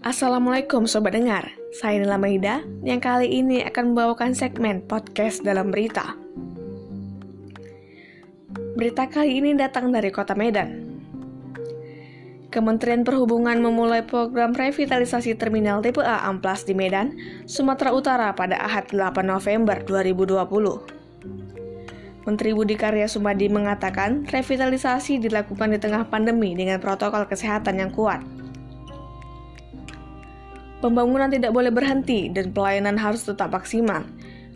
Assalamualaikum Sobat Dengar, saya Nila Maida yang kali ini akan membawakan segmen podcast dalam berita. Berita kali ini datang dari kota Medan. Kementerian Perhubungan memulai program revitalisasi terminal tipe A Amplas di Medan, Sumatera Utara pada Ahad 8 November 2020. Menteri Budi Karya Sumadi mengatakan revitalisasi dilakukan di tengah pandemi dengan protokol kesehatan yang kuat. Pembangunan tidak boleh berhenti dan pelayanan harus tetap maksimal.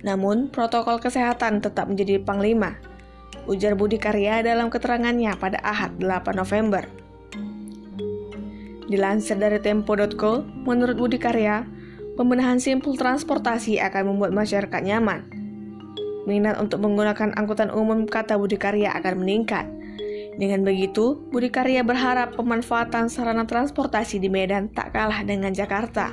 Namun, protokol kesehatan tetap menjadi panglima. Ujar Budi Karya dalam keterangannya pada Ahad 8 November. Dilansir dari Tempo.co, menurut Budi Karya, pembenahan simpul transportasi akan membuat masyarakat nyaman. Minat untuk menggunakan angkutan umum kata Budi Karya akan meningkat. Dengan begitu, Budi Karya berharap pemanfaatan sarana transportasi di Medan tak kalah dengan Jakarta.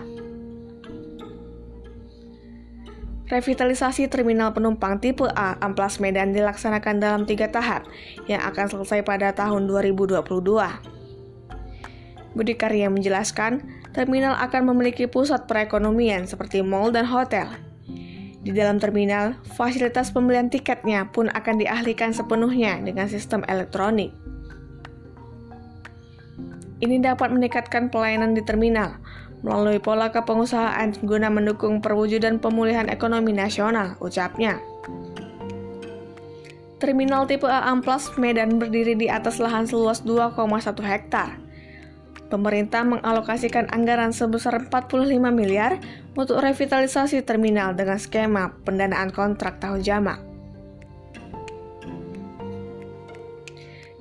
Revitalisasi terminal penumpang tipe A Amplas Medan dilaksanakan dalam tiga tahap yang akan selesai pada tahun 2022. Budi Karya menjelaskan, terminal akan memiliki pusat perekonomian seperti mall dan hotel, di dalam terminal, fasilitas pembelian tiketnya pun akan dialihkan sepenuhnya dengan sistem elektronik. Ini dapat meningkatkan pelayanan di terminal melalui pola kepengusahaan guna mendukung perwujudan pemulihan ekonomi nasional, ucapnya. Terminal tipe A Amplas Medan berdiri di atas lahan seluas 2,1 hektar pemerintah mengalokasikan anggaran sebesar 45 miliar untuk revitalisasi terminal dengan skema pendanaan kontrak tahun jamak.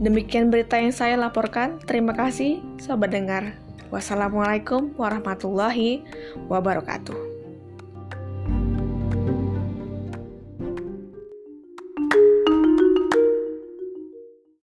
Demikian berita yang saya laporkan. Terima kasih, sobat dengar. Wassalamualaikum warahmatullahi wabarakatuh.